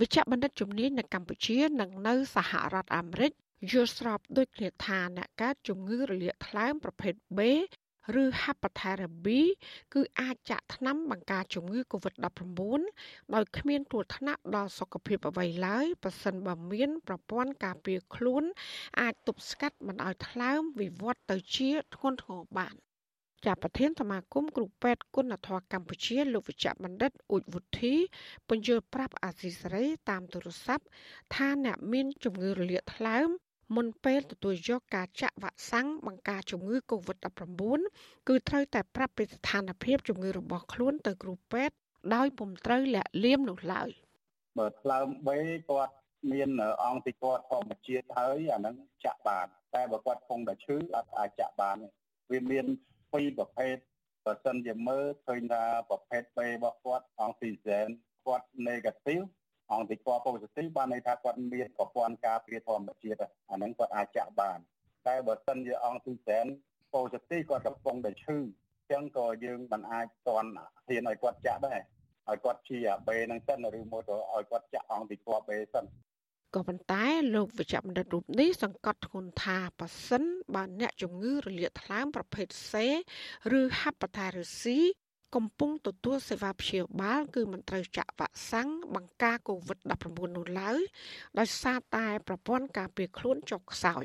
វិជ្ជបណ្ឌិតជំនាញនៅកម្ពុជានិងនៅសហរដ្ឋអាមេរិកយល់ស្របដូចគ្នាថាអ្នកកើតជំងឺរលាកថ្លើមប្រភេទ B ឬ Hepatitis B គឺអាចចាក់ថ្នាំបង្ការជំងឺ Covid-19 ដោយគ្មានគ្រោះថ្នាក់ដល់សុខភាពអ្វីឡើយប្រសិនបើមានប្រព័ន្ធការពារខ្លួន អាចទប់ស្កាត់មិនឲ្យថ្លើមវិវត្តទៅជាធ្ងន់ធ្ងរបាន ជាប្រធានសមាគមគ្រូពេទ្យគុណធម៌កម្ពុជាលោកវិជ្ជបណ្ឌិតអ៊ូចវុធីពន្យល់ប្រាប់អាស៊ីសេរីតាមទូរស័ព្ទថាអ្នកមានជំងឺរលាកថ្លើមមុនពេលទទួលយកការចាក់វ៉ាក់សាំងបង្ការជំងឺ Covid-19 គឺត្រូវតែប្រាប់ពីស្ថានភាពជំងឺរបស់ខ្លួនទៅគ្រូពេទ្យដោយពុំត្រូវលាក់លៀមនោះឡើយបើថ្លើមបេគាត់មានអង្គទីគាត់ធម្មជាតិហើយអាហ្នឹងចាក់បានតែបើគាត់គង់តែឈឺអត់អាចចាក់បាន វាមាន ពីរប្រភេទបើសិនជាមើលឃើញថាប្រភេទ B របស់គាត់អង់ស៊ីហ្សែនគាត់ negative អង្គតិកពប៉ូស៊ីទីវបានន័យថាគាត់មានប្រព័ន្ធការពារធម្មជាតិអាហ្នឹងគាត់អាចចាក់បាន តែបើសិនជាអង្គទីសែនប៉ូស៊ីទីគាត់កំពុងតែឈឺអញ្ចឹងក៏យើងមិនអាចទាន់ហ៊ានឲ្យគាត់ចាក់ដែរឲ្យគាត់ជាអាបេហ្នឹងសិនឬមកទៅឲ្យគាត់ចាក់អង្គទីពបេសិន ក៏ប៉ុន្តែលោកវិជ្ជបណ្ឌិតរូបនេះសង្កត់ធ្ងន់ថាប៉ះសិនបើអ្នកជំងឺរលាកថ្លើមប្រភេទ C ឬ Hepatitis C កំពុងទទួលសេវាព្យាបាលគឺមិនត្រូវចាក់វ៉ាក់សាំងបង្ការ COVID-19 នោះឡើយដោយសារតែប្រព័ន្ធការពារខ្លួនចុះខ្សោយ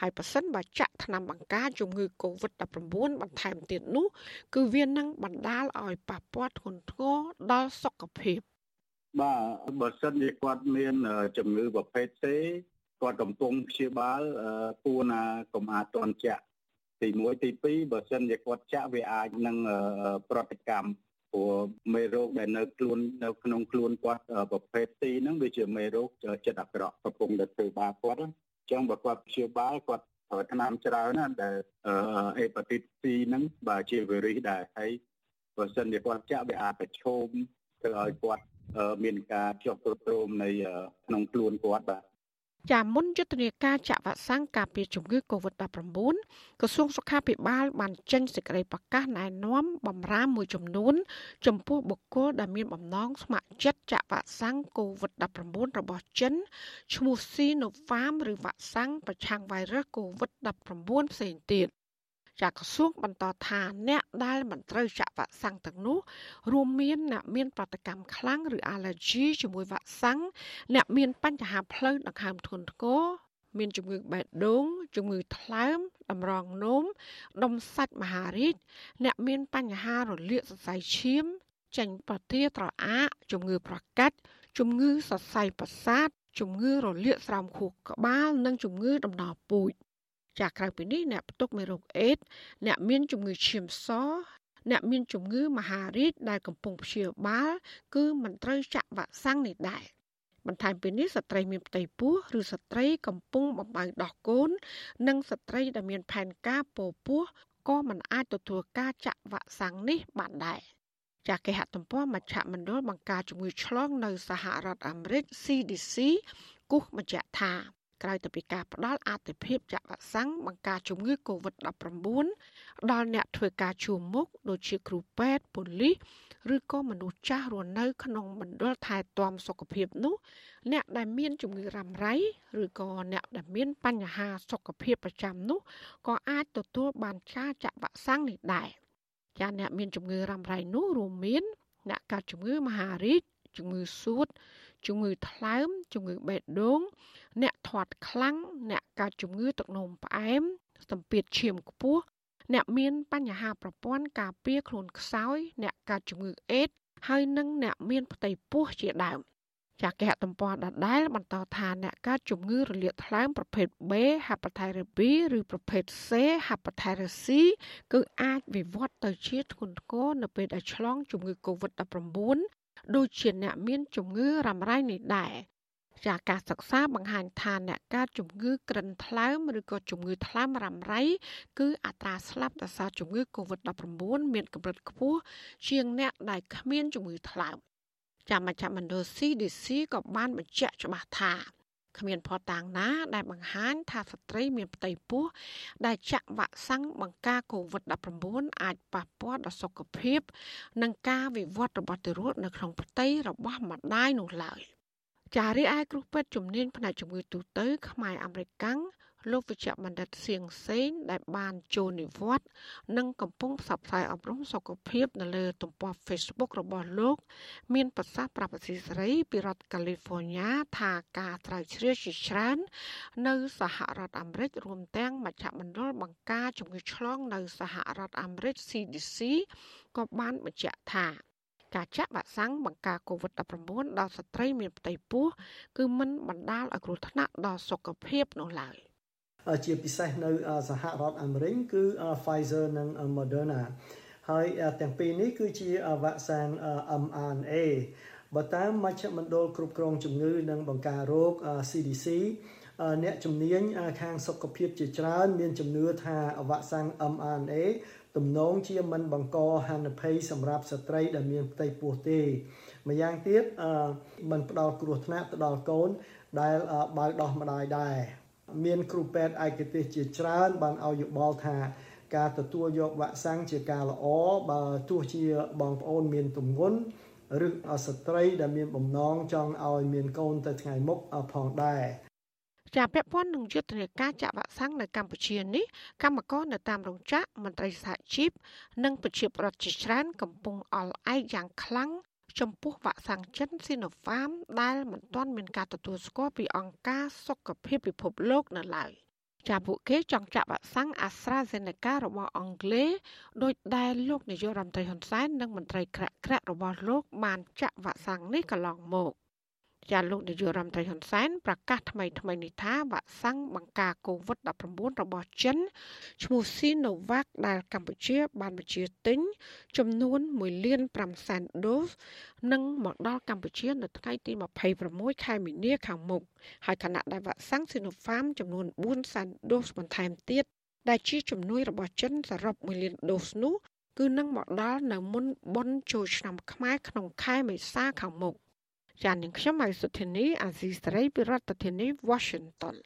ហើយប៉ះសិនបើចាក់ថ្នាំបង្ការជំងឺ COVID-19 បន្ថែមទៀតនោះ គឺវានឹងបណ្ដាលឲ្យប៉ះពាល់ធ្ងន់ធ្ងរដល់សុខភាព បាទបើសិនជាគាត់មានជំងឺប្រភេទ C គាត់កំពុងព្យាបាលគួរណាកុំអាចតន់ចាក់ទី1ទី2បើសិនជាគាត់ចាក់វាអាចនឹងប្រតិកម្មព្រោះមេរោគដែលនៅខ្លួននៅក្នុងខ្លួនគាត់ប្រភេទ C ហ្នឹងវាជាមេរោគចិត្តអាក្រក់កំពុងតែធ្វើបាបគាត់អញ្ចឹងបើគាត់ព្យាបាលគាត់ប្រើថ្នាំច្រើនណាដែលអេប៉ាទីត C ហ្នឹងបើជាវីរុសដែរហើយបើសិនជាគាត់ចាក់វាអាចប្រឈមធ្វើឲ្យគាត់ មានការចុះប្រោមនៃក្នុងខ្លួនគាត់បាទចាមុនយុទ្ធនាការចាក់វ៉ាក់សាំងការពារជំងឺ Covid-19 ក្រសួងសុខាភិបាលបានចេញសេចក្តីប្រកាសណែនាំបំរាមមួយចំនួន ចំពោះបុគ្គលដែលមានបំណងស្ម័គ្រចិត្តចាក់វ៉ាក់សាំង Covid-19 របស់ចិនឈ្មោះ Sinopharm ឬវ៉ាក់សាំងប្រឆាំង virus Covid-19 ផ្សេងទៀត ចាក្រសួងបន្តថាអ្នកដែលមិនត្រូវចាក់វ៉ាក់សាំងទាំងនោះរួមមានអ្នកមានប្រតិកម្មខ្លាំងឬ allergy ជាមួយវ៉ាក់សាំងអ្នកមានបញ្ហាផ្លូវដង្ហើមធ្ងន់ធ្ងរមានជំងឺបេះដូងជំងឺថ្លើមតម្រងនោមដុំសាច់មហារីកអ្នកមានបញ្ហារលាកសរសៃឈាមចេញប្រទាលត្រអាកជំងឺប្រកាច់ជំងឺសរសៃប្រសាទជំងឺរលាកស្រោមខួរក្បាល និងជំងឺដំណពូជ ចាក្រៅពីនេះអ្នកផ្ទុកមេរោគអេដអ្នកមានជំងឺឈាមសអ្នកមានជំងឺមហារីកដែលកំពុងព្យាបាល គឺមិនត្រូវចាក់វ៉ាក់សាំងនេះដែរបន្ថែមពីនេះស្ត្រីមានផ្ទៃពោះឬស្ត្រីកំពុងបំបៅដោះកូន និងស្ត្រីដែលមានផែនការពោពោះក៏មិនអាចទទួលការចាក់វ៉ាក់សាំងនេះបានដែរចាគេហទំព័រមជ្ឈមណ្ឌលបង្ការជំងឺឆ្លងនៅសហរដ្ឋអាមេរិក CDC គូសបញ្ជាក់ថា ក្រៅទៅពីការផ្ដល់អតិភិបចាក់វ៉ាក់សាំងបង្ការជំងឺ Covid-19 ដល់អ្នកធ្វើការជួមមុខដូចជាគ្រូពេទ្យប៉ូលីសឬក៏មនុស្សចាស់រស់នៅ ក្នុងមណ្ឌលថែទាំសុខភាពនោះ អ្នកដែលមានជំងឺរ៉ាំរ៉ៃឬក៏អ្នកដែលមានបញ្ហាសុខភាពប្រចាំនោះក៏អាចទទួលបានការចាក់វ៉ាក់សាំងនេះដែរចាអ្នកមានជំងឺរ៉ាំរ៉ៃនោះរួមមាន អ្នកកើតជំងឺមហារីកជំងឺសួតជំងឺថ្លើម ជំងឺបេះដូង អ្នកធាត់ខ្លាំងអ្នកកើតជំងឺទឹកនោមផ្អែមសម្ពាធឈាមខ្ពស់អ្នកមានបញ្ហាប្រព័ន្ធការពារខ្លួនខ្សោយ អ្នកកើតជំងឺអេដហើយនិងអ្នកមានផ្ទៃពោះជាដើមចាគេហទំព័រដដែលបន្តថាអ្នកកើតជំងឺរលាកថ្លើមប្រភេទ B hepatitis B ឬប្រភេទ C hepatitis C គឺអាចវិវត្តទៅជាធ្ងន់ធ្ងរនៅពេលដែលឆ្លងជំងឺ Covid-19 ដូចជាអ្នកមានជំងឺរ៉ាំរ៉ៃនេះដែរ ចាការសិក្សាបង្ហាញថាអ្នកកើតជំងឺក្រិនថ្លើមឬក៏ជំងឺថ្លើមរ៉ាំរ៉ៃគឺអត្រាស្លាប់ដោយសារជំងឺ Covid-19 មានកម្រិតខ្ពស់ជាងអ្នកដែលគ្មានជំងឺថ្លើមចាំមជ្ឈមណ្ឌល CDC ក៏បានបញ្ជាក់ច្បាស់ថាគ្មានភស្តុតាងណាដែលបង្ហាញថាស្ត្រីមានផ្ទៃពោះដែលចាក់វ៉ាក់សាំងបង្ការ COVID-19 អាចប៉ះពាល់ដល់សុខភាព និងការវិវត្តរបស់ទារកនៅក្នុងផ្ទៃរបស់ម្ដាយនោះឡើយ ចារីឯគ្រូពេទ្យជំនាញផ្នែកជំងឺទូទៅ ខ្មែរអាមេរិកាំងលោកវិជ្ជបណ្ឌិតសៀងសេងដែលបានចូលនិវត្តន៍និងកំពុងផ្សព្វផ្សាយអប់រំសុខភាពនៅលើទំព័រ Facebook របស់លោក មានប្រសាសន៍ប្រាប់អសីសេរីពីរដ្ឋកាលីហ្វ័រញ៉ាថាការត្រាវជ្រាវជាច្រើន នៅសហរដ្ឋអាមេរិករួមទាំងមជ្ឈមណ្ឌលបង្ការជំងឺឆ្លងនៅសហរដ្ឋអាមេរិក CDC ក៏បានបញ្ជាក់ថា ការចាក់វ៉ាក់សាំងបង្ការ COVID-19 ដល់ស្ត្រីមានផ្ទៃពោះគឺមិនបណ្ដាលឲ្យគ្រោះថ្នាក់ដល់សុខភាពនោះឡើយជាពិសេសនៅសហរដ្ឋអាមេរិកគឺ Pfizer និង Moderna ហើយទាំងពីរនេះគឺជាវ៉ាក់សាំង mRNA បើតាមមជ្ឈមណ្ឌលគ្រប់គ្រងជំងឺនិងបង្ការរោគ CDC អ្នកជំនាញខាងសុខភាពជាច្រើន មានជំនឿថាវ៉ាក់សាំង mRNA ទំនងជាមិនបង្កហានិភ័យសម្រាប់ស្ត្រីដែលមានផ្ទៃពោះទេម្យ៉ាងទៀតมันផ្ដល់គ្រោះថ្នាក់ទៅដល់កូន ដែលបើដោះម្ដាយដែរមានគ្រូពេទ្យឯកទេសជាច្រើន បានឲ្យយោបល់ថា ការទទួលយកវ៉ាក់សាំងជាការល្អបើទោះជាបងប្អូនមានទម្ងន់ឬស្ត្រីដែលមានបំណងចង់ឲ្យមានកូនទៅថ្ងៃមុខផងដែរ ជាពាក់ព័ន្ធនឹងយុទ្ធនាការចាក់វ៉ាក់សាំងនៅកម្ពុជានេះកម្មករនៅតាមរោងចក្រមន្ត្រីសហជីពនិងប្រជាពលរដ្ឋជាច្រើនកំពុងអល់ឯកយ៉ាងខ្លាំងចំពោះវ៉ាក់សាំងចិនស៊ីណូហ្វាមដែលមិនទាន់មានការទទួលស្គាល់ពីអង្គការសុខភាពពិភពលោកនៅឡើយចាពួកគេចង់ចាក់វ៉ាក់សាំង AstraZeneca របស់អង់គ្លេសដោយដែលលោកនាយករដ្ឋមន្ត្រីហ៊ុនសែននិងមន្ត្រីក្រាក់ក្រាក់របស់លោកបានចាក់វ៉ាក់សាំងនេះកន្លងមក។ ចាលោកនាយករដ្ឋមន្ត្រីហ៊ុនសែនប្រកាសថ្មីថ្មីនេះថាវ៉ាក់សាំងបង្ការ COVID-19 របស់ចិនឈ្មោះ Sinovac ដែលកម្ពុជា បានបញ្ជាទិញចំនួន1លាន5សែនដូសនឹងមកដល់កម្ពុជានៅថ្ងៃទី26ខែមីនាខាងមុខហើយខណៈដែលវ៉ាក់សាំង Sinopharm ចំនួន4សែនដូសបន្ថែមទៀតដែលជាជំនួយរបស់ចិនសរុប1លានដូសនោះគឺនឹងមកដល់នៅមុនបុណ្យចូលឆ្នាំខ្មែរក្នុងខែមេសាខាងមុខ ចាននាងខ្ញុំហៅសុធានីអាស៊ីសេរីពីរដ្ឋធានី Washington